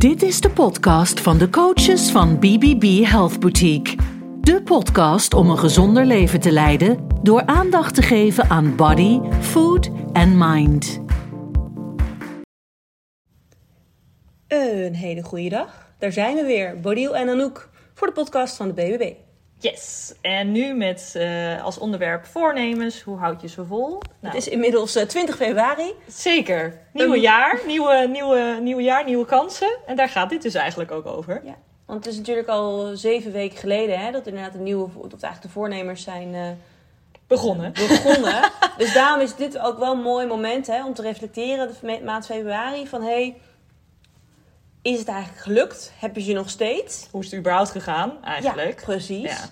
Dit is de podcast van de coaches van BBB Health Boutique. De podcast om een gezonder leven te leiden door aandacht te geven aan body, food en mind. Een hele goede dag. Daar zijn we weer, Bodil en Anouk, voor de podcast van de BBB. Yes, en nu met eh, als onderwerp voornemens. Hoe houd je ze vol? Nou, Het is inmiddels eh, 20 februari. zeker. Nieuwe Een- jaar, nieuwe, nieuwe, nieuwe jaar, nieuwe kansen. En daar gaat dit dus eigenlijk ook over. Ja. Want het is natuurlijk al zeven weken geleden hè, dat inderdaad de nieuwe, dat eigenlijk de voornemers zijn eh, Begonnen. begonnen. dus daarom is dit ook wel een mooi moment hè, om te reflecteren, de ma- maand februari, van hey, is het eigenlijk gelukt? Heb je ze nog steeds? Hoe is het überhaupt gegaan eigenlijk? Ja, precies. Ja.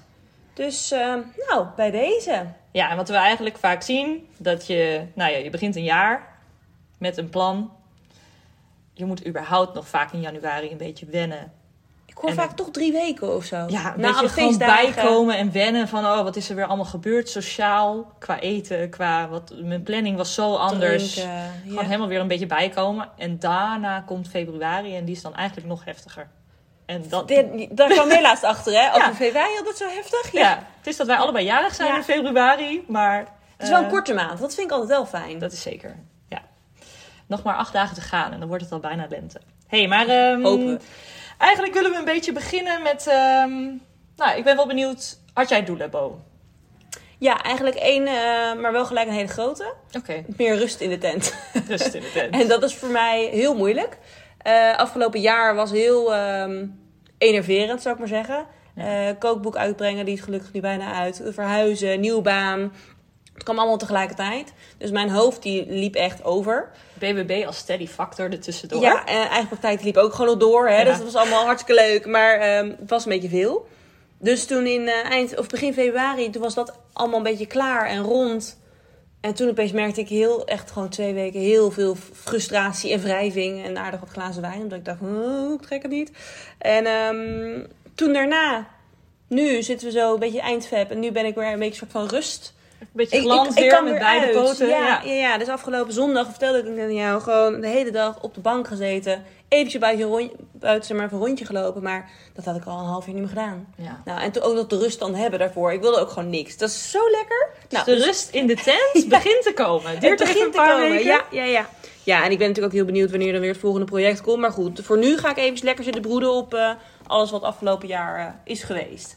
Dus eh, nou, bij deze. Ja, en wat we eigenlijk vaak zien, dat je, nou ja, je begint een jaar met een plan. Je moet überhaupt nog vaak in januari een beetje wennen. Ik hoor En- vaak toch drie weken of zo. Ja, Na alle gewoon bijkomen en wennen van, oh, wat is er weer allemaal gebeurd sociaal, qua eten, qua, wat, mijn planning was zo anders. Drinken, Gewoon ja. helemaal weer een beetje bijkomen. En daarna komt februari en die is dan eigenlijk nog heftiger. En dat, Dit- Daar kwam helaas achter, hè? Over Ja. februari had het zo heftig. ja. het is dat wij allebei jarig zijn in februari, maar... Het is wel een eh, korte maand. Dat vind ik altijd wel fijn. Dat is zeker, ja. Nog maar acht dagen te gaan en dan wordt het al bijna lente. hey, maar Hopen we. Eigenlijk willen we een beetje beginnen met... ehm, nou, ik ben wel benieuwd, had jij doelen, Bo? Ja, eigenlijk één, eh, maar wel gelijk een hele grote. Oké, Meer rust in de tent. rust in de tent. en dat is voor mij heel moeilijk. Eh, afgelopen jaar was heel ehm, enerverend, zou ik maar zeggen. Eh, kookboek uitbrengen, die is gelukkig nu bijna uit. Verhuizen, nieuwe baan. Het kwam allemaal tegelijkertijd. Dus mijn hoofd die liep echt over. BBB als steady factor ertussendoor. Ja, en eigen praktijk liep ook gewoon nog door. Hè? Ja. Dus dat was allemaal hartstikke leuk. Maar ehm, het was een beetje veel. Dus toen in eh, eind, of begin februari, toen was dat allemaal een beetje klaar en rond. En toen opeens merkte ik heel, echt gewoon twee weken heel veel frustratie en wrijving. En aardig wat glazen wijn. Omdat ik dacht, oh, ik trek het niet. En ehm, toen daarna, nu zitten we zo een beetje eind feb. En nu ben ik weer een beetje soort van rust. Een beetje glans ik- ik weer kan met beide uit. poten. Ja, Ja. ja. Ja, dus afgelopen zondag vertelde ik aan jou gewoon de hele dag op de bank gezeten. Eventjes buiten, buiten maar, even een rondje gelopen. Maar dat had ik al een half jaar niet meer gedaan. Ja. Nou, en toen ook nog de rust dan hebben daarvoor. Ik wilde ook gewoon niks. Dat is zo lekker. Nou, de rust in de tent begint te komen. Duurt het even een begint te paar komen. weken. Ja, ja, ja. Ja, en ik ben natuurlijk ook heel benieuwd wanneer dan weer het volgende project komt. Maar goed, voor nu ga ik even lekker zitten broeden op eh, alles wat afgelopen jaar eh, is geweest.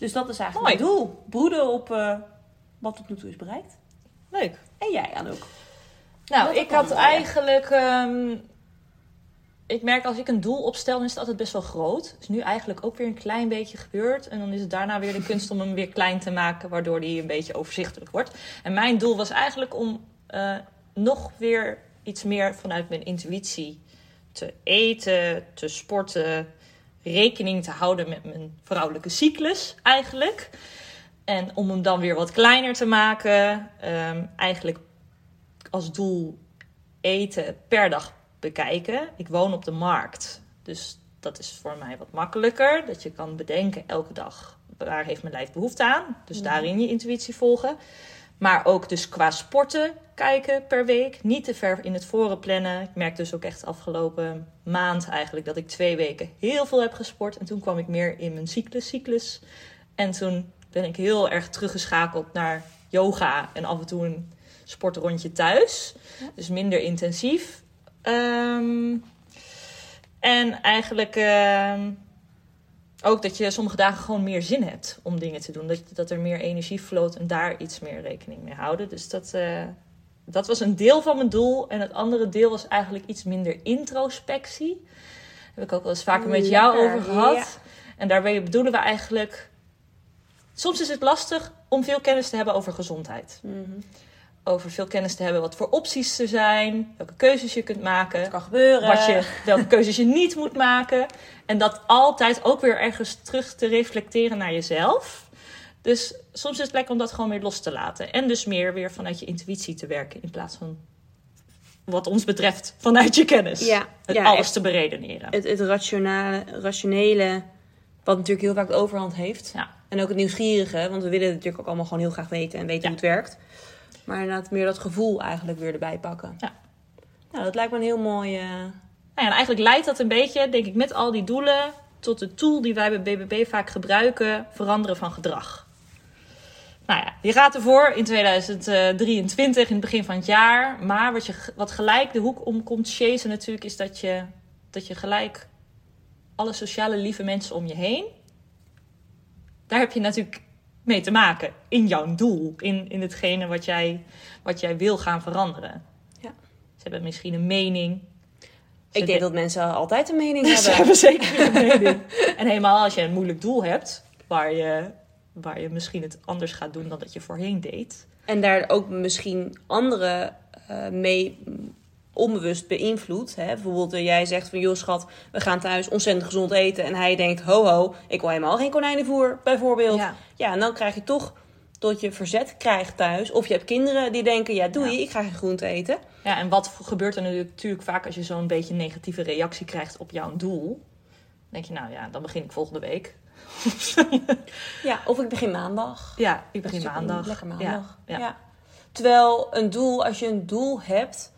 Dus dat is eigenlijk Mooi. mijn doel. Broeden op eh, wat tot nu toe is bereikt. Leuk. En jij, Anouk? Nou, ik had eigenlijk... ehm, ik merk als ik een doel opstel, dan is het altijd best wel groot. Is nu eigenlijk ook weer een klein beetje gebeurd. En dan is het daarna weer de kunst om hem weer klein te maken, waardoor die een beetje overzichtelijk wordt. En mijn doel was eigenlijk om eh, nog weer iets meer vanuit mijn intuïtie te eten, te sporten, rekening te houden met mijn vrouwelijke cyclus eigenlijk. En om hem dan weer wat kleiner te maken, ehm, eigenlijk als doel eten per dag bekijken. Ik woon op de markt, dus dat is voor mij wat makkelijker. Dat je kan bedenken elke dag waar heeft mijn lijf behoefte aan. Dus daarin je intuïtie volgen. Maar ook dus qua sporten kijken per week. Niet te ver in het voren plannen. Ik merk dus ook echt afgelopen maand eigenlijk dat ik twee weken heel veel heb gesport. En toen kwam ik meer in mijn cyclus, cyclus. En toen ben ik heel erg teruggeschakeld naar yoga en af en toe een sportrondje thuis. Dus minder intensief. Ehm, en eigenlijk ehm, ook dat je sommige dagen gewoon meer zin hebt om dingen te doen. Dat, dat er meer energie vloot en daar iets meer rekening mee houden. Dus dat, eh, dat was een deel van mijn doel. En het andere deel was eigenlijk iets minder introspectie. Daar heb ik ook wel eens vaker met jou Lekker, over gehad. ja. En daarbij bedoelen we eigenlijk... Soms is het lastig om veel kennis te hebben over gezondheid. Over veel kennis te hebben wat voor opties er zijn. Welke keuzes je kunt maken. Het kan gebeuren. Wat je, welke keuzes je niet moet maken. En dat altijd ook weer ergens terug te reflecteren naar jezelf. Dus soms is het lekker om dat gewoon weer los te laten. En dus meer weer vanuit je intuïtie te werken. In plaats van wat ons betreft vanuit je kennis. Ja, Het ja, alles echt. te beredeneren. het, het rationale, rationele, wat natuurlijk heel vaak de overhand heeft. Ja. En ook het nieuwsgierige, want we willen het natuurlijk ook allemaal gewoon heel graag weten en weten Ja. hoe het werkt. Maar inderdaad meer dat gevoel eigenlijk weer erbij pakken. Ja. Nou, dat lijkt me een heel mooi, eh, Nou ja, en eigenlijk leidt dat een beetje, denk ik, met al die doelen tot de tool die wij bij BBB vaak gebruiken: veranderen van gedrag. Nou ja, je gaat ervoor in 2023, in het begin van het jaar. Maar wat, je, wat gelijk de hoek om komt chasen natuurlijk, is dat je, dat je gelijk alle sociale lieve mensen om je heen. Daar heb je natuurlijk mee te maken in jouw doel, in, in hetgene wat jij, wat jij wil gaan veranderen. Ja. Ze hebben misschien een mening. Ik denk dat mensen altijd een mening Ze hebben. hebben zeker een mening. En helemaal als je een moeilijk doel hebt, waar je, waar je misschien het anders gaat doen dan dat je voorheen deed. En daar ook misschien anderen eh, mee onbewust beïnvloedt. Hè? Bijvoorbeeld jij zegt van joh schat, we gaan thuis ontzettend gezond eten. En hij denkt ho ho, ik wil helemaal geen konijnenvoer bijvoorbeeld. Ja. Ja, en dan krijg je toch tot je verzet krijgt thuis. Of je hebt kinderen die denken ja doe Ja. ik ga geen groente eten. Ja, en wat gebeurt er natuurlijk, vaak als je zo'n beetje een negatieve reactie krijgt op jouw doel? Dan denk je, nou ja, dan begin ik volgende week. Ja, of ik begin maandag. Ja, ik begin Dat maandag. Lekker maandag. Ja, ja. Terwijl een doel, als je een doel hebt,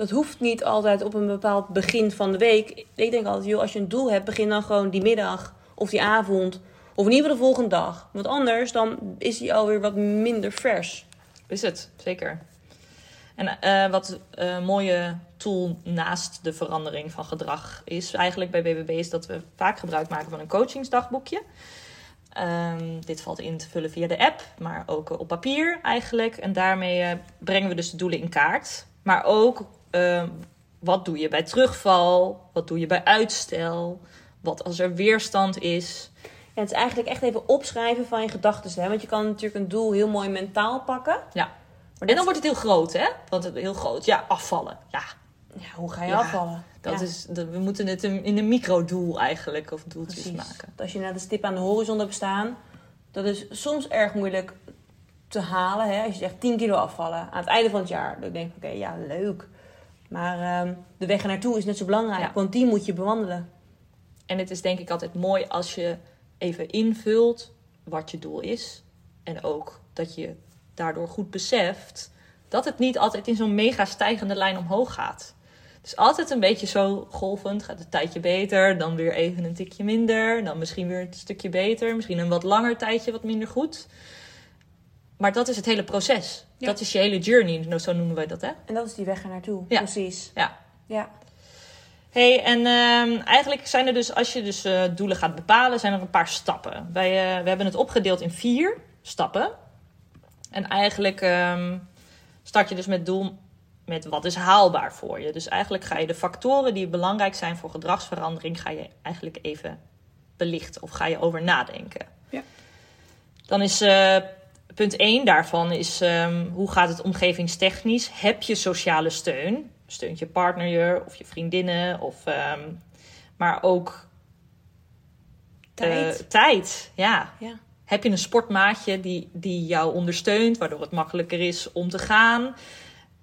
dat hoeft niet altijd op een bepaald begin van de week. Ik denk altijd, joh, als je een doel hebt, begin dan gewoon die middag of die avond. Of in ieder geval de volgende dag. Want anders dan is die alweer wat minder vers. Is het, zeker. En eh, wat een mooie tool naast de verandering van gedrag is eigenlijk bij BBB is dat we vaak gebruik maken van een coachingsdagboekje. Ehm, dit valt in te vullen via de app, maar ook eh, op papier eigenlijk. En daarmee eh, brengen we dus de doelen in kaart. Maar ook ehm, wat doe je bij terugval? Wat doe je bij uitstel? Wat als er weerstand is? Ja, het is eigenlijk echt even opschrijven van je gedachten. Want je kan natuurlijk een doel heel mooi mentaal pakken. Ja. Maar dan wordt het heel groot, hè? Want het heel groot. Ja, afvallen. Ja, Ja, hoe ga je Ja, afvallen? Dat Ja, is, dat, we moeten het in een microdoel eigenlijk, of doeltjes precies. maken. Als je naar de stip aan de horizon hebt staan, dat is soms erg moeilijk te halen. Hè? Als je zegt 10 kilo afvallen aan het einde van het jaar. Dan denk ik, oké, ja, leuk. Maar ehm, de weg ernaartoe is net zo belangrijk, Ja. want die moet je bewandelen. En het is denk ik altijd mooi als je even invult wat je doel is. En ook dat je daardoor goed beseft dat het niet altijd in zo'n mega stijgende lijn omhoog gaat. Dus altijd een beetje zo golvend, gaat het tijdje beter, dan weer even een tikje minder, dan misschien weer een stukje beter, misschien een wat langer tijdje wat minder goed. Maar dat is het hele proces. Ja. Dat is je hele journey, zo noemen wij dat, hè? En dat is die weg ernaartoe, Ja. precies. Ja. Ja. Hey, en ehm, eigenlijk zijn er dus, als je dus eh, doelen gaat bepalen, zijn er een paar stappen. Wij, eh, we hebben het opgedeeld in vier stappen. En eigenlijk ehm, start je dus met doel met wat is haalbaar voor je. Dus eigenlijk ga je de factoren die belangrijk zijn voor gedragsverandering, ga je eigenlijk even belichten of ga je over nadenken. Ja. Dan is eh, punt 1 daarvan is ehm, hoe gaat het omgevingstechnisch? Heb je sociale steun? Steunt je partner je of je vriendinnen? Of, ehm, maar ook Tijd. eh, tijd, ja. ja. Heb je een sportmaatje die, die jou ondersteunt, waardoor het makkelijker is om te gaan?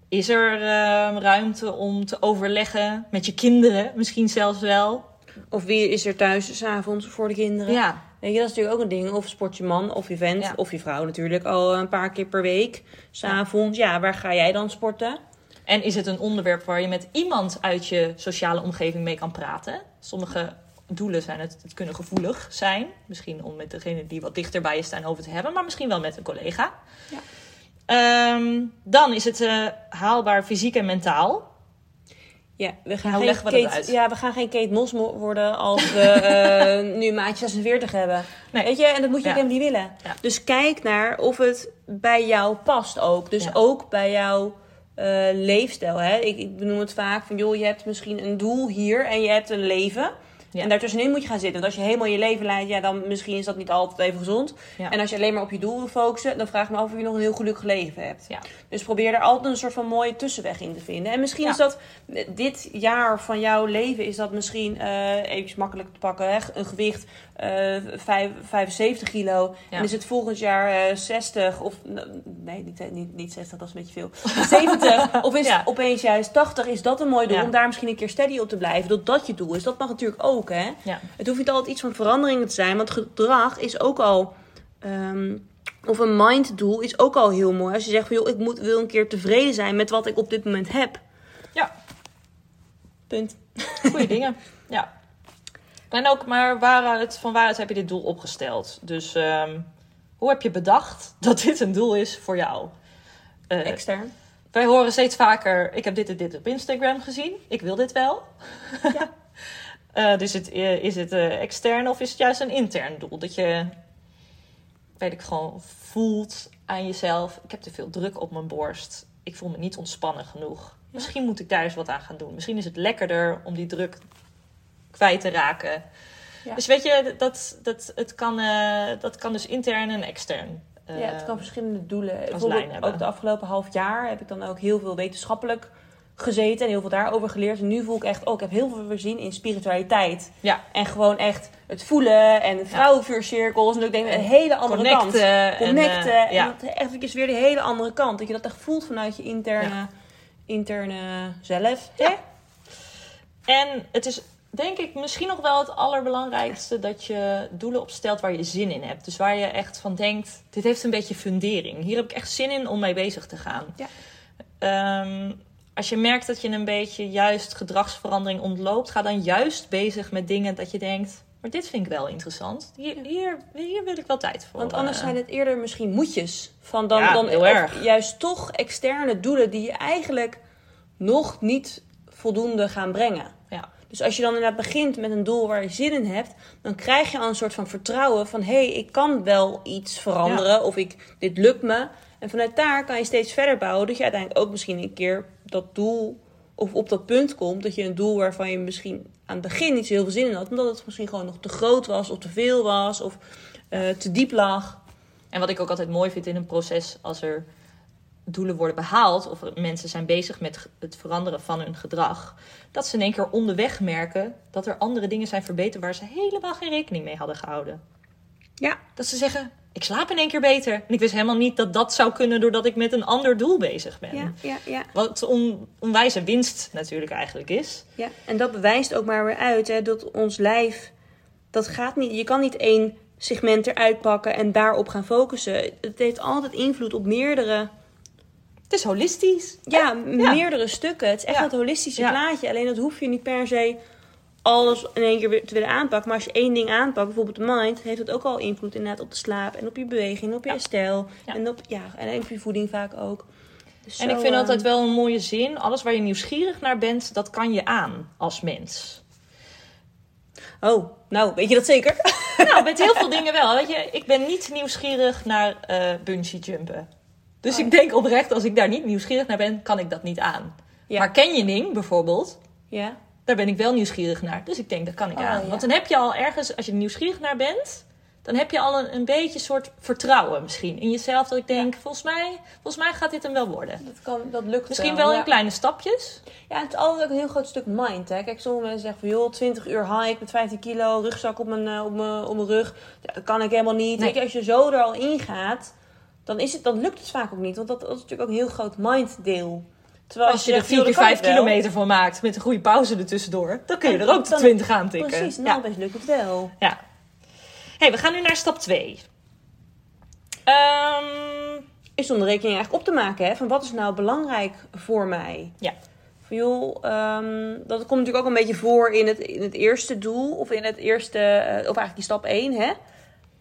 Is er ehm, ruimte om te overleggen met je kinderen, misschien zelfs wel? Of wie is er thuis s'avonds voor de kinderen? Ja, Weet je, dat is natuurlijk ook een ding. Of sport je man of je vent Ja. of je vrouw natuurlijk al een paar keer per week. S'avonds, ja, waar ga jij dan sporten? En is het een onderwerp waar je met iemand uit je sociale omgeving mee kan praten? Sommige doelen zijn het, het kunnen gevoelig zijn. Misschien om met degene die wat dichter bij je staan over te hebben, maar misschien wel met een collega. Ja. Ehm, dan is het eh, haalbaar fysiek en mentaal. Ja, we gaan, geen Kate, uit? ja, we gaan geen Kate Moss mo- worden als we eh, nu maatje 46 hebben. Nee. Weet je, en dat moet je Ja. ook helemaal niet willen. Ja. Dus kijk naar of het bij jou past ook. Dus Ja. ook bij jouw eh, leefstijl. Hè? Ik, ik benoem het vaak van, joh, je hebt misschien een doel hier en je hebt een leven. Ja. En daartussenin moet je gaan zitten. Want als je helemaal je leven leidt, ja, dan misschien is dat niet altijd even gezond. Ja. En als je alleen maar op je doel wil focussen, dan vraag ik me af of je nog een heel gelukkig leven hebt. Ja. Dus probeer er altijd een soort van mooie tussenweg in te vinden. En misschien is dat dit jaar van jouw leven is dat misschien eh even makkelijk te pakken. Hè? Een gewicht eh, vijf- 75 kilo. Ja. En is het volgend jaar eh, 60 of nee, niet, niet, niet 60, dat is een beetje veel. 70 of is opeens juist 80? Is dat een mooi doel om daar misschien een keer steady op te blijven? Dat dat je doel is. Dat mag natuurlijk ook, hè? Ja. Het hoeft niet altijd iets van veranderingen te zijn, want gedrag is ook al. ehm, of een minddoel is ook al heel mooi. Als je zegt van joh, ik moet, wil een keer tevreden zijn met wat ik op dit moment heb. ja. Punt. Goeie dingen. Ja. En ook, maar waaruit, van waaruit heb je dit doel opgesteld? Dus ehm, hoe heb je bedacht dat dit een doel is voor jou? Eh, Extern. wij horen steeds vaker, ik heb dit en dit op Instagram gezien. Ik wil dit wel. Ja. Eh, dus het, eh, is het eh, extern of is het juist een intern doel? Dat je, weet ik gewoon, voelt aan jezelf. Ik heb te veel druk op mijn borst. Ik voel me niet ontspannen genoeg. Misschien moet ik daar eens wat aan gaan doen. Misschien is het lekkerder om die druk kwijt te raken. Ja. Dus weet je, dat, dat, het kan, dat kan dus intern en extern. ja, het kan verschillende doelen. Ook de afgelopen half jaar heb ik dan ook heel veel wetenschappelijk gezeten en heel veel daarover geleerd. En nu voel ik echt, oh, ik heb heel veel voorzien in spiritualiteit. Ja, En gewoon echt het voelen en vrouwenvuurcirkels. En dat ik denk, een hele andere connecten. kant. en, Connecten. eh, En, ja. dat echt is weer de hele andere kant. Dat je dat echt voelt vanuit je interne, interne zelf. Hè? En het is denk ik misschien nog wel het allerbelangrijkste dat je doelen opstelt waar je zin in hebt. Dus waar je echt van denkt, dit heeft een beetje fundering. Hier heb ik echt zin in om mee bezig te gaan. Ja. Ehm, als je merkt dat je een beetje juist gedragsverandering ontloopt, ga dan juist bezig met dingen dat je denkt, maar dit vind ik wel interessant. Hier, hier, hier wil ik wel tijd voor. Want anders eh. zijn het eerder misschien moetjes. Van dan, Ja, dan of erg. juist toch externe doelen die je eigenlijk nog niet voldoende gaan brengen. Ja. Dus als je dan inderdaad begint met een doel waar je zin in hebt, dan krijg je al een soort van vertrouwen van hé, hey, ik kan wel iets veranderen of ik, dit lukt me. En vanuit daar kan je steeds verder bouwen, dat je uiteindelijk ook misschien een keer dat doel of op dat punt komt dat je een doel waarvan je misschien aan het begin niet zo heel veel zin in had, omdat het misschien gewoon nog te groot was of te veel was of eh, te diep lag. En wat ik ook altijd mooi vind in een proces, als er doelen worden behaald of mensen zijn bezig met het veranderen van hun gedrag, dat ze in één keer onderweg merken dat er andere dingen zijn verbeterd waar ze helemaal geen rekening mee hadden gehouden. Ja, Dat ze zeggen: Ik slaap in één keer beter. En ik wist helemaal niet dat dat zou kunnen doordat ik met een ander doel bezig ben. ja, ja, ja. Wat on, onwijze winst natuurlijk eigenlijk is. Ja, en dat bewijst ook maar weer uit hè, dat ons lijf, dat gaat niet. Je kan niet één segment eruit pakken en daarop gaan focussen. Het heeft altijd invloed op meerdere, Het is holistisch. ja, Ja. meerdere stukken. Het is echt dat holistische plaatje. Alleen dat hoef je niet per se alles in één keer weer te willen aanpakken. Maar als je één ding aanpakt, bijvoorbeeld de mind, heeft het ook al invloed inderdaad op de slaap en op je beweging, op je Ja. Ja. en op, ja, en op je voeding vaak ook. Dus En zo, ik vind eh, altijd wel een mooie zin. Alles waar je nieuwsgierig naar bent, dat kan je aan als mens. Oh, nou, weet je dat zeker? Nou, met heel veel dingen wel. Weet je, ik ben niet nieuwsgierig naar eh bungee jumpen. Dus Oh. ik denk oprecht, als ik daar niet nieuwsgierig naar ben, kan ik dat niet aan. Ja. Maar canyoning bijvoorbeeld, ja. Daar ben ik wel nieuwsgierig naar. Dus ik denk, dat kan ik Oh, aan. ja. Want dan heb je al ergens, als je er nieuwsgierig naar bent, dan heb je al een, een beetje soort vertrouwen misschien in jezelf. Dat ik denk, volgens, mij, volgens mij gaat dit hem wel worden. Dat, kan, dat lukt Misschien wel in ja. kleine stapjes. Ja, het is altijd ook een heel groot stuk mind. Hè. Kijk, sommige mensen zeggen van joh, 20 uur hike met 15 kilo, rugzak op mijn, eh, op mijn, op mijn rug. Dat kan ik helemaal niet. Nee. Als je zo er al in gaat, dan, is het, dan lukt het vaak ook niet. Want dat, dat is natuurlijk ook een heel groot minddeel. Terwijl Als je er zegt, 4 joh, keer dat kan 5 ik wel. kilometer van maakt met een goede pauze ertussendoor, dan kun je er ook de dan- 20 aan tikken. Precies, nou best lukt het wel. Ja. hey, we gaan nu naar stap 2. Ehm Is om de rekening eigenlijk op te maken hè, van wat is nou belangrijk voor mij. ja. Van joh, ehm, dat komt natuurlijk ook een beetje voor in het, in het eerste doel. Of in het eerste, eh, of eigenlijk die stap 1 hè.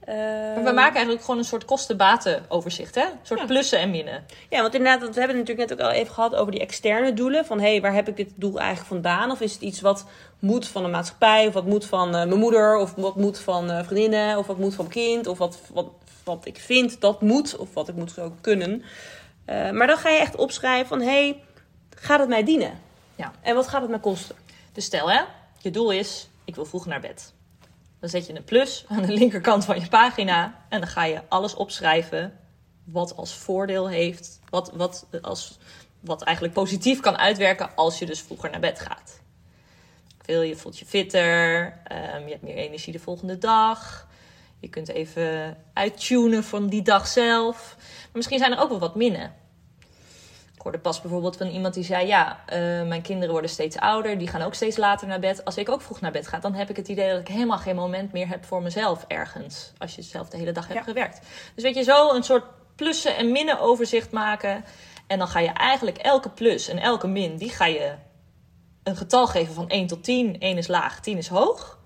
Maar Ehm, we maken eigenlijk gewoon een soort kosten-baten-overzicht, hè? Een soort Ja. plussen en minnen. Ja, want inderdaad, want we hebben het natuurlijk net ook al even gehad over die externe doelen. Van hé, hey, waar heb ik dit doel eigenlijk vandaan? Of is het iets wat moet van de maatschappij? Of wat moet van eh, mijn moeder? Of wat moet van eh, vriendinnen? Of wat moet van mijn kind? Of wat, wat, wat ik vind dat moet? Of wat ik moet zo kunnen? Eh, maar dan ga je echt opschrijven van hé, hey, gaat het mij dienen? Ja. En wat gaat het mij kosten? Dus stel, hè? Je doel is, ik wil vroeg naar bed. Dan zet je een plus aan de linkerkant van je pagina. En dan ga je alles opschrijven wat als voordeel heeft. Wat, wat, als, wat eigenlijk positief kan uitwerken als je dus vroeger naar bed gaat. Veel, je voelt je fitter. ehm, je hebt meer energie de volgende dag. Je kunt even uittunen van die dag zelf. Maar misschien zijn er ook wel wat minnen. Hoorde pas bijvoorbeeld van iemand die zei: Ja, eh, mijn kinderen worden steeds ouder, die gaan ook steeds later naar bed. Als ik ook vroeg naar bed ga, dan heb ik het idee dat ik helemaal geen moment meer heb voor mezelf ergens. Als je zelf de hele dag hebt Ja. gewerkt. Dus weet je, zo een soort plussen en minnen overzicht maken. En dan ga je eigenlijk elke plus en elke min, die ga je een getal geven van 1 tot 10. 1 is laag, 10 is hoog.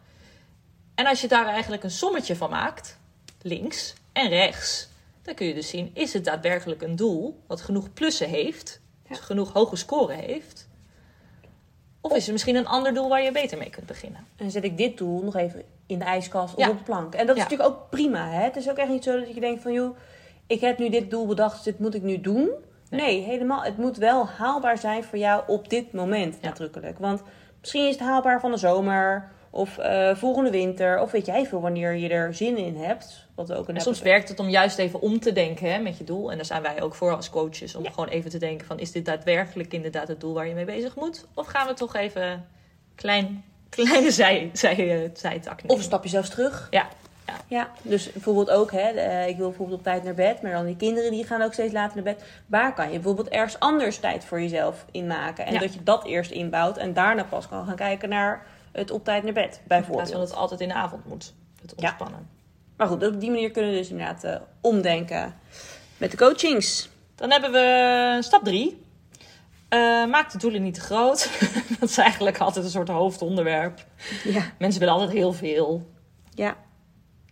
En als je daar eigenlijk een sommetje van maakt, links en rechts, dan kun je dus zien, is het daadwerkelijk een doel wat genoeg plussen heeft, dus genoeg hoge score heeft? Of is er misschien een ander doel waar je beter mee kunt beginnen? En zet ik dit doel nog even in de ijskast of Ja. op de plank. En dat is Ja. natuurlijk ook prima. Hè? Het is ook echt niet zo dat je denkt van... joh, ik heb nu dit doel bedacht, dus dit moet ik nu doen. Nee, helemaal. Het moet wel haalbaar zijn voor jou op dit moment Ja. nadrukkelijk. Want misschien is het haalbaar van de zomer... of eh, volgende winter... of weet jij veel wanneer je er zin in hebt. Wat ook een En soms werkt het om juist even om te denken hè, met je doel. En daar zijn wij ook voor als coaches. Om Ja. gewoon even te denken van... is dit daadwerkelijk inderdaad het doel waar je mee bezig moet? Of gaan we toch even klein, kleine zij, zij, uh, zijtak nemen? Of een stapje zelfs terug. Ja, ja. Ja, dus bijvoorbeeld ook, hè, eh, ik wil bijvoorbeeld op tijd naar bed, maar dan die kinderen die gaan ook steeds later naar bed. Waar kan je bijvoorbeeld ergens anders tijd voor jezelf inmaken? En Ja. dat je dat eerst inbouwt en daarna pas kan gaan kijken naar het op tijd naar bed, In plaats bijvoorbeeld. van dat het altijd in de avond moet. Het Ja. ontspannen. Maar goed, op die manier kunnen we dus inderdaad eh, omdenken met de coachings. Dan hebben we stap drie. Eh, maak de doelen niet te groot. dat is eigenlijk altijd een soort hoofdonderwerp. Ja, Mensen willen altijd heel veel. ja.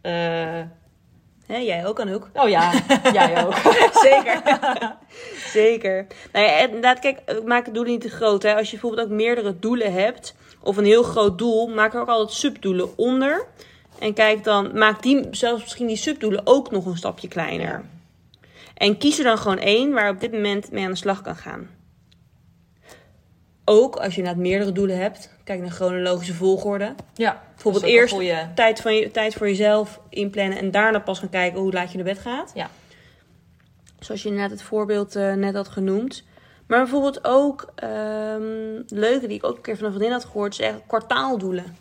Eh, jij ook, Anouk. oh ja, jij ook. Zeker. Zeker. Nou ja, inderdaad, kijk, maak het doelen niet te groot. Hè. Als je bijvoorbeeld ook meerdere doelen hebt, of een heel groot doel, maak er ook altijd subdoelen onder. En kijk dan, maak die, zelfs misschien die subdoelen ook nog een stapje kleiner. En kies er dan gewoon één waar je op dit moment mee aan de slag kan gaan. Ook als je inderdaad meerdere doelen hebt, kijk naar chronologische volgorde. Ja, Bijvoorbeeld eerst goeie- tijd, van je, tijd voor jezelf inplannen en daarna pas gaan kijken hoe laat je naar bed gaat. Ja. Zoals je net het voorbeeld eh, net had genoemd. Maar bijvoorbeeld ook, ehm leuke die ik ook een keer van een vriendin had gehoord, is echt kwartaaldoelen.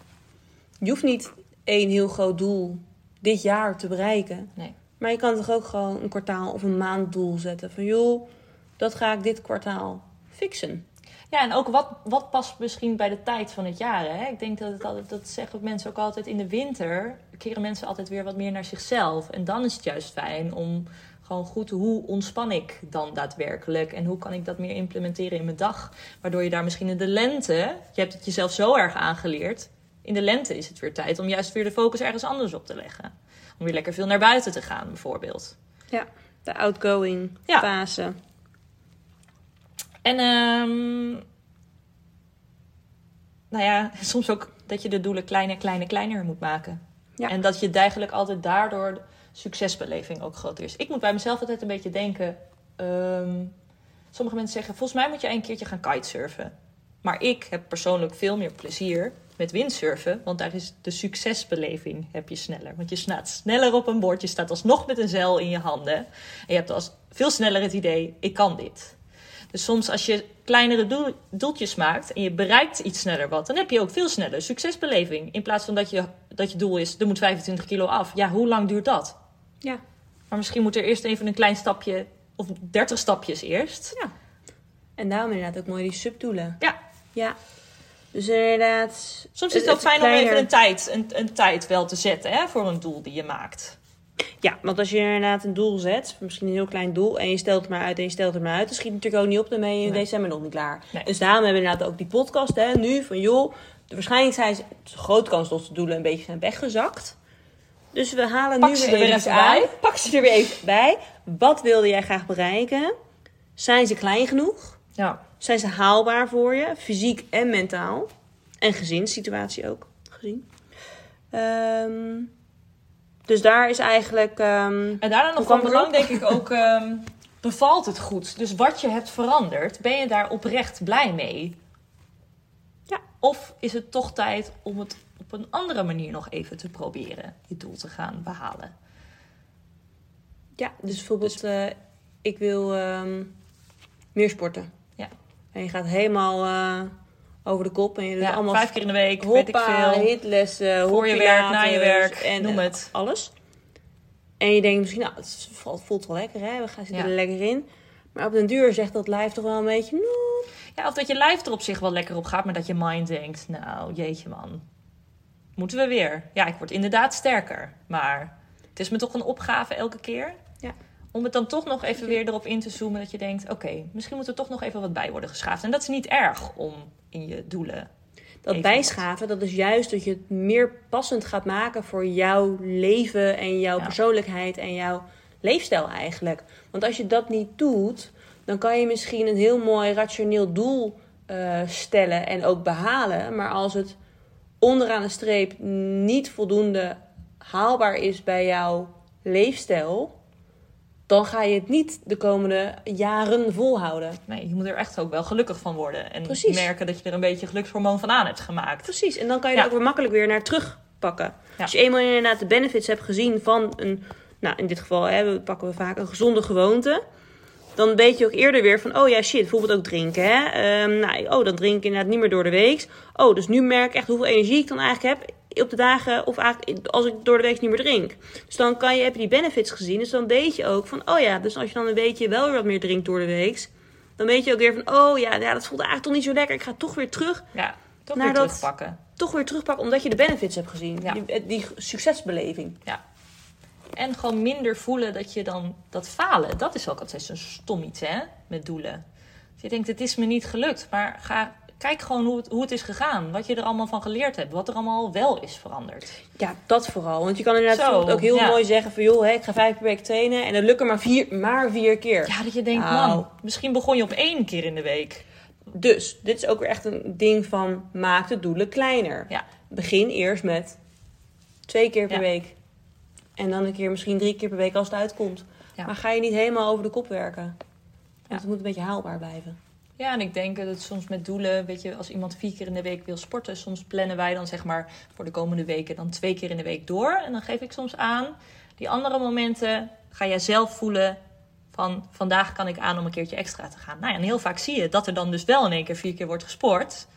Je hoeft niet één heel groot doel dit jaar te bereiken. Nee. Maar je kan toch ook gewoon een kwartaal of een maanddoel zetten. Van joh, dat ga ik dit kwartaal fixen. Ja, en ook wat, wat past misschien bij de tijd van het jaar. Hè? Ik denk dat het altijd, dat zeggen mensen ook altijd in de winter. Keren mensen altijd weer wat meer naar zichzelf. En dan is het juist fijn om gewoon goed, hoe ontspan ik dan daadwerkelijk? En hoe kan ik dat meer implementeren in mijn dag? Waardoor je daar misschien in de lente, je hebt het jezelf zo erg aangeleerd. In de lente is het weer tijd om juist weer de focus ergens anders op te leggen. Om weer lekker veel naar buiten te gaan, bijvoorbeeld. Ja, de outgoing Ja. fase. En ehm nou ja, soms ook dat je de doelen kleiner, kleiner, kleiner moet maken. Ja. En dat je eigenlijk altijd daardoor succesbeleving ook groter is. Ik moet bij mezelf altijd een beetje denken. ehm, sommige mensen zeggen, volgens mij moet je een keertje gaan kitesurfen. Maar ik heb persoonlijk veel meer plezier met windsurfen. Want daar is de succesbeleving heb je sneller. Want je staat sneller op een bord. Je staat alsnog met een zeil in je handen. En je hebt als veel sneller het idee, ik kan dit. Dus soms als je kleinere doel- doeltjes maakt en je bereikt iets sneller wat, dan heb je ook veel sneller succesbeleving. In plaats van dat je, dat je doel is, er moet 25 kilo af. Ja, hoe lang duurt dat? Ja. Maar misschien moet er eerst even een klein stapje, of 30 stapjes eerst. ja. En daarom inderdaad ook mooi die subdoelen. Ja, Ja. Dus inderdaad... soms is het ook fijn om even een tijd, een, een tijd wel te zetten hè, voor een doel die je maakt. Ja, want als je inderdaad een doel zet, misschien een heel klein doel, en je stelt het maar uit en je stelt het maar uit, dan schiet het natuurlijk ook niet op, dan ben je in Nee. december nog niet klaar. Nee. Dus daarom hebben we inderdaad ook die podcast hè, nu van joh, de waarschijnlijk zijn is grote kans dat de doelen een beetje zijn weggezakt. Dus we halen Pak nu ze weer er weer even even aan. bij. Pak ze er weer even bij. Wat wilde jij graag bereiken? Zijn ze klein genoeg? Ja. Zijn ze haalbaar voor je, fysiek en mentaal? En gezinssituatie ook gezien. Ehm, dus daar is eigenlijk. ehm, En daarna nog van belang denk ik ook, ehm, bevalt het goed? Dus wat je hebt veranderd, ben je daar oprecht blij mee? Ja. Of is het toch tijd om het op een andere manier nog even te proberen, je doel te gaan behalen? Ja, dus bijvoorbeeld, eh, ik wil ehm, meer sporten. Ja. En je gaat helemaal eh, over de kop en je doet Ja, allemaal vijf keer in de week, weet ik hoppa, veel. hitlessen, Voor je werk, na je werk, en noem eh, het. alles. En je denkt misschien, nou, het voelt, wel lekker, hè? We gaan zitten Ja. er lekker in. Maar op den duur zegt dat lijf toch wel een beetje, nou, Ja, of dat je lijf er op zich wel lekker op gaat, maar dat je mind denkt, nou jeetje man, moeten we weer? Ja, ik word inderdaad sterker, maar het is me toch een opgave elke keer Ja. Om het dan toch nog even weer erop in te zoomen dat je denkt: oké, misschien moet er toch nog even wat bij worden geschaafd. En dat is niet erg om in je doelen. Dat bijschaven, dat is juist dat je het meer passend gaat maken voor jouw leven en jouw Ja. persoonlijkheid en jouw leefstijl eigenlijk. Want als je dat niet doet, dan kan je misschien een heel mooi rationeel doel eh, stellen en ook behalen. Maar als het onderaan de streep niet voldoende haalbaar is bij jouw leefstijl, dan ga je het niet de komende jaren volhouden. Nee, je moet er echt ook wel gelukkig van worden. En Precies. merken dat je er een beetje gelukshormoon van aan hebt gemaakt. Precies, en dan kan je Ja. er ook weer makkelijk weer naar terugpakken. Ja. Als je eenmaal inderdaad de benefits hebt gezien van een, nou in dit geval hè, pakken we vaak een gezonde gewoonte. Dan weet je ook eerder weer van, oh ja shit, bijvoorbeeld ook drinken. Hè? Ehm, nou, oh, dan drink ik inderdaad niet meer door de week. Oh, dus nu merk ik echt hoeveel energie ik dan eigenlijk heb op de dagen of eigenlijk als ik door de week niet meer drink. Dus dan kan je, heb je die benefits gezien. Dus dan weet je ook van, oh ja, dus als je dan een beetje wel weer wat meer drinkt door de week. Dan weet je ook weer van, oh ja, ja, dat voelt eigenlijk toch niet zo lekker. Ik ga toch weer terug Ja, toch Naar weer dat- terugpakken. toch weer terugpakken omdat je de benefits hebt gezien. Ja. Die, die succesbeleving. Ja. En gewoon minder voelen dat je dan dat falen. Dat is ook altijd zo'n stom iets, hè? Met doelen. Dus je denkt, het is me niet gelukt. Maar ga, kijk gewoon hoe het, hoe het is gegaan. Wat je er allemaal van geleerd hebt. Wat er allemaal wel is veranderd. Ja, dat vooral. Want je kan inderdaad Zo, ook heel ja. mooi zeggen van... joh, hè, ik ga vijf per week trainen en dat lukt er maar vier, maar vier keer. Ja, dat je denkt, Nou. man, misschien begon je op één keer in de week. Dus, dit is ook weer echt een ding van... maak de doelen kleiner. Ja, Begin eerst met twee keer per Ja. week. En dan een keer misschien drie keer per week als het uitkomt. Ja. Maar ga je niet helemaal over de kop werken. Want Ja. het moet een beetje haalbaar blijven. Ja, en ik denk dat soms met doelen, weet je, als iemand vier keer in de week wil sporten, soms plannen wij dan zeg maar voor de komende weken dan twee keer in de week door. En dan geef ik soms aan, die andere momenten ga jij zelf voelen van vandaag kan ik aan om een keertje extra te gaan. Nou ja, en heel vaak zie je dat er dan dus wel in één keer vier keer wordt gesport.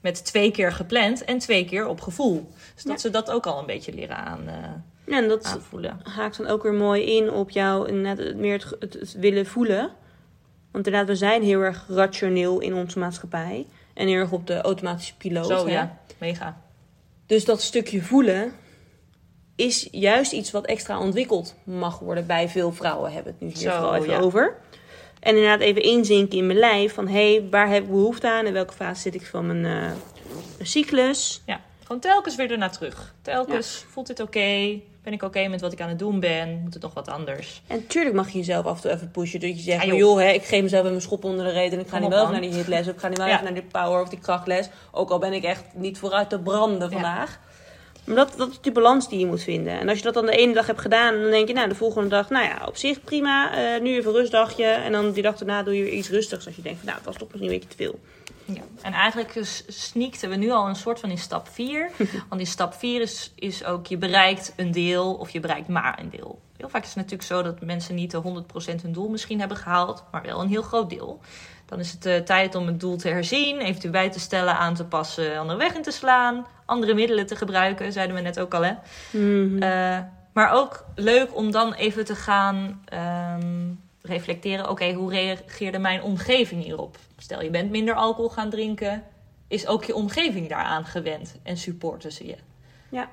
Met twee keer gepland en twee keer op gevoel. Dus dat Ja. ze dat ook al een beetje leren aan, eh, Ja, en dat aanvoelen. haakt dan ook weer mooi in op jou inderdaad het, meer het, het, het willen voelen. Want inderdaad, we zijn heel erg rationeel in onze maatschappij. En heel erg op de automatische piloot. Zo hè. ja, mega. Dus dat stukje voelen is juist iets wat extra ontwikkeld mag worden bij veel vrouwen. Hebben we het nu hier Zo, vooral even ja. over. En inderdaad even inzinken in mijn lijf. Van hé, hey, waar heb ik behoefte aan? In welke fase zit ik van mijn eh, cyclus? Ja, gewoon telkens weer ernaar terug. Telkens voelt dit oké? Ben ik oké met wat ik aan het doen ben? Moet het nog wat anders? En tuurlijk mag je jezelf af en toe even pushen. Dat je zegt, Ja, joh. joh, hè, ik geef mezelf even een schop onder de reet. En ik ga Kom nu op, wel even naar die hitles. Of ik ga nu wel Ja. even naar die power of die krachtles. Ook al ben ik echt niet vooruit te branden vandaag. Maar dat, dat is die balans die je moet vinden. En als je dat dan de ene dag hebt gedaan, dan denk je, nou, de volgende dag, nou ja, op zich prima. eh, nu even rustdagje. En dan die dag daarna doe je weer iets rustigs. Als je denkt, van, nou, het was toch misschien een beetje te veel. Ja. En eigenlijk sneakten we nu al een soort van in stap 4. Want in stap 4 is, is ook je bereikt een deel of je bereikt maar een deel. Heel vaak is het natuurlijk zo dat mensen niet de 100% hun doel misschien hebben gehaald, maar wel een heel groot deel. Dan is het eh, tijd om het doel te herzien, eventueel bij te stellen, aan te passen, andere weg in te slaan, andere middelen te gebruiken, zeiden we net ook al hè. Eh, maar ook leuk om dan even te gaan ehm, reflecteren. Oké, hoe reageerde mijn omgeving hierop? Stel, je bent minder alcohol gaan drinken. Is ook je omgeving daaraan gewend en supporten ze je? Ja.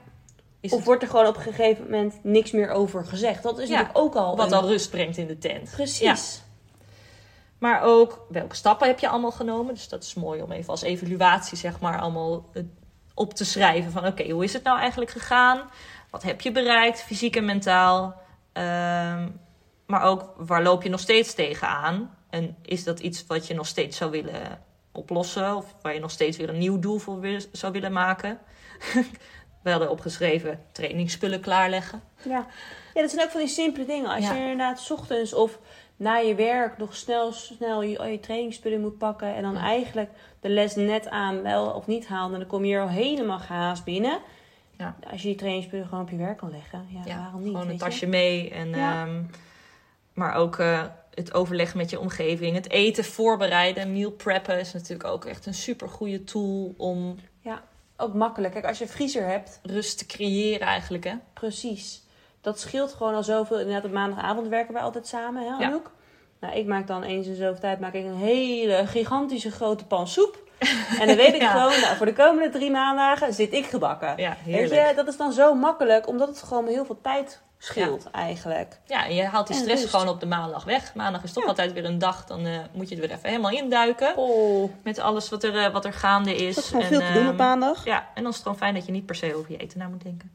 Is Of het wordt er gewoon op een gegeven moment niks meer over gezegd. Dat is Ja, natuurlijk ook al wat een- al rust brengt in de tent? Precies. Ja. Maar ook welke stappen heb je allemaal genomen? Dus dat is mooi om even als evaluatie, zeg maar, allemaal eh, op te schrijven. Van oké, hoe is het nou eigenlijk gegaan? Wat heb je bereikt, fysiek en mentaal? Ehm, maar ook waar loop je nog steeds tegenaan? En is dat iets wat je nog steeds zou willen oplossen? Of waar je nog steeds weer een nieuw doel voor wil- zou willen maken? We hadden opgeschreven trainingsspullen klaarleggen. Ja. ja, dat zijn ook van die simpele dingen. Als Ja. je inderdaad ochtends of na je werk nog snel, snel je, je trainingsspullen moet pakken. En dan Ja. eigenlijk de les net aan wel of niet haalt. En dan kom je er al helemaal gehaast binnen. Ja. Als je die trainingsspullen gewoon op je werk kan leggen. Ja, waarom niet? Gewoon een je? tasje mee. En, Ja. Maar ook eh, het overleg met je omgeving. Het eten voorbereiden. Meal preppen is natuurlijk ook echt een super goede tool om Ja, ook makkelijk. Kijk, als je een vriezer hebt, rust te creëren eigenlijk. Hè? precies. Dat scheelt gewoon al zoveel. Inderdaad, op maandagavond werken wij altijd samen, hè Anouk? Nou, ik maak dan eens in zoveel tijd maak ik een hele gigantische grote pan soep. En dan weet ik Ja. gewoon, nou, voor de komende drie maandagen zit ik gebakken. Ja, Weet heerlijk. je, dat is dan zo makkelijk, omdat het gewoon heel veel tijd scheelt eigenlijk. Ja, en je haalt die En stress rust. gewoon op de maandag weg. Maandag is toch Ja. altijd weer een dag, dan eh, moet je er weer even helemaal induiken. Oh, Met alles wat er, eh, wat er gaande is. dat is gewoon En, veel te doen ehm, op maandag. Ja, en dan is het gewoon fijn dat je niet per se over je eten na moet denken.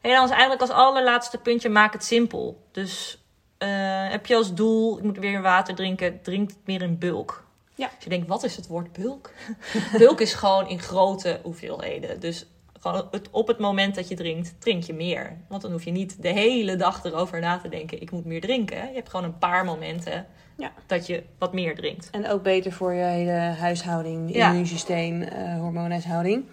En dan is eigenlijk als allerlaatste puntje, maak het simpel. Dus eh, heb je als doel, ik moet weer water drinken, drink het meer in bulk. Ja. Als je denkt, wat is het woord bulk? bulk is gewoon in grote hoeveelheden. Dus gewoon het, op het moment dat je drinkt, drink je meer. Want dan hoef je niet de hele dag erover na te denken, ik moet meer drinken. Je hebt gewoon een paar momenten Ja. dat je wat meer drinkt. En ook beter voor je hele huishouding, Ja. immuunsysteem, eh hormoonhuishouding.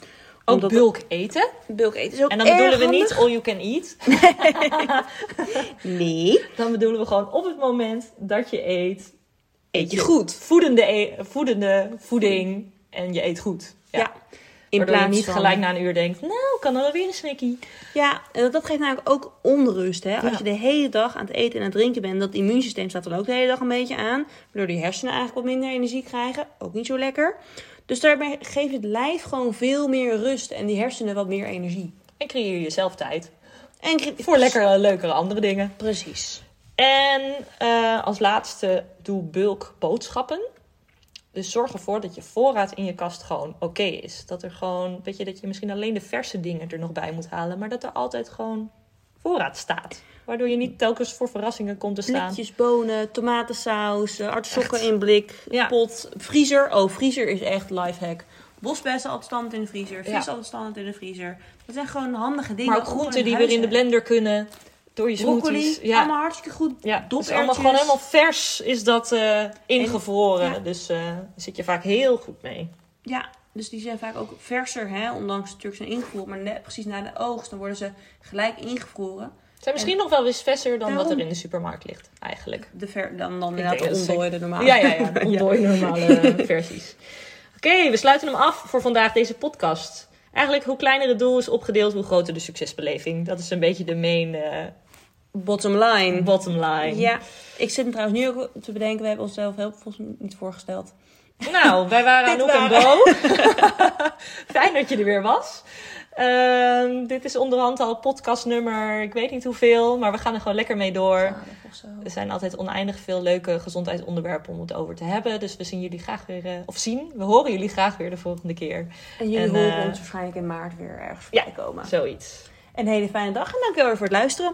Ook Omdat bulk eten. Bulk eten is ook En dan bedoelen we niet all you can eat. Nee, Dan bedoelen we gewoon op het moment dat je eet, eet je goed. voedende, e- voedende voeding en je eet goed. Ja. Ja. In Waardoor je plaats niet van... gelijk na een uur denkt, nou, kan er alweer een snikkie. Ja, en dat geeft namelijk ook onrust. Hè? Als Ja. je de hele dag aan het eten en aan het drinken bent, dat immuunsysteem staat dan ook de hele dag een beetje aan. Waardoor die hersenen eigenlijk wat minder energie krijgen. Ook niet zo lekker. Dus daarbij geeft het lijf gewoon veel meer rust en die hersenen wat meer energie. En creëer jezelf tijd En cre- voor lekkere, leukere andere dingen. Precies. En eh, als laatste, doe bulk boodschappen. Dus zorg ervoor dat je voorraad in je kast gewoon oké is. Dat er gewoon, weet je, dat je misschien alleen de verse dingen er nog bij moet halen. Maar dat er altijd gewoon voorraad staat. Waardoor je niet telkens voor verrassingen komt te staan. Blikjes bonen, tomatensaus, eh, artisjokken in blik, Ja. pot, vriezer. Oh, vriezer is echt lifehack. Bosbessen altijd standaard in de vriezer, vis Ja. altijd standaard in de vriezer. Dat zijn gewoon handige dingen. Maar ook groenten die weer in de blender kunnen. Door je Broccoli, smoothies. Ja, allemaal hartstikke goed. ja is allemaal gewoon helemaal vers is dat eh, ingevroren. ja. Dus eh, daar zit je vaak heel goed mee. Ja, dus die zijn vaak ook verser, hè? ondanks natuurlijk zijn ingevroren. Maar net precies na de oogst, dan worden ze gelijk ingevroren. Zijn misschien nog wel eens verser dan wat er in de supermarkt ligt, eigenlijk. De ver, dan, dan inderdaad de ontdooide normale. Ja, ja, ja. de Ontdooide normale eh, versies. Oké, we sluiten hem af voor vandaag, deze podcast. Eigenlijk, hoe kleiner het doel is opgedeeld, hoe groter de succesbeleving. Dat is een beetje de main eh, Bottom line. bottom line. Ja, ik zit me trouwens nu ook te bedenken. We hebben onszelf heel volgens mij niet voorgesteld. Nou, wij waren Dit Anouk en waren- Bo. Fijn dat je er weer was. Ehm, dit is onderhand al podcastnummer, ik weet niet hoeveel, maar we gaan er gewoon lekker mee door. zo. Er zijn altijd oneindig veel leuke gezondheidsonderwerpen om het over te hebben. Dus we zien jullie graag weer, eh, of zien, we horen jullie graag weer de volgende keer. En jullie En, horen eh, ons waarschijnlijk in maart weer ergens ja. voorbij komen. Zoiets. Een hele fijne dag en dankjewel voor het luisteren.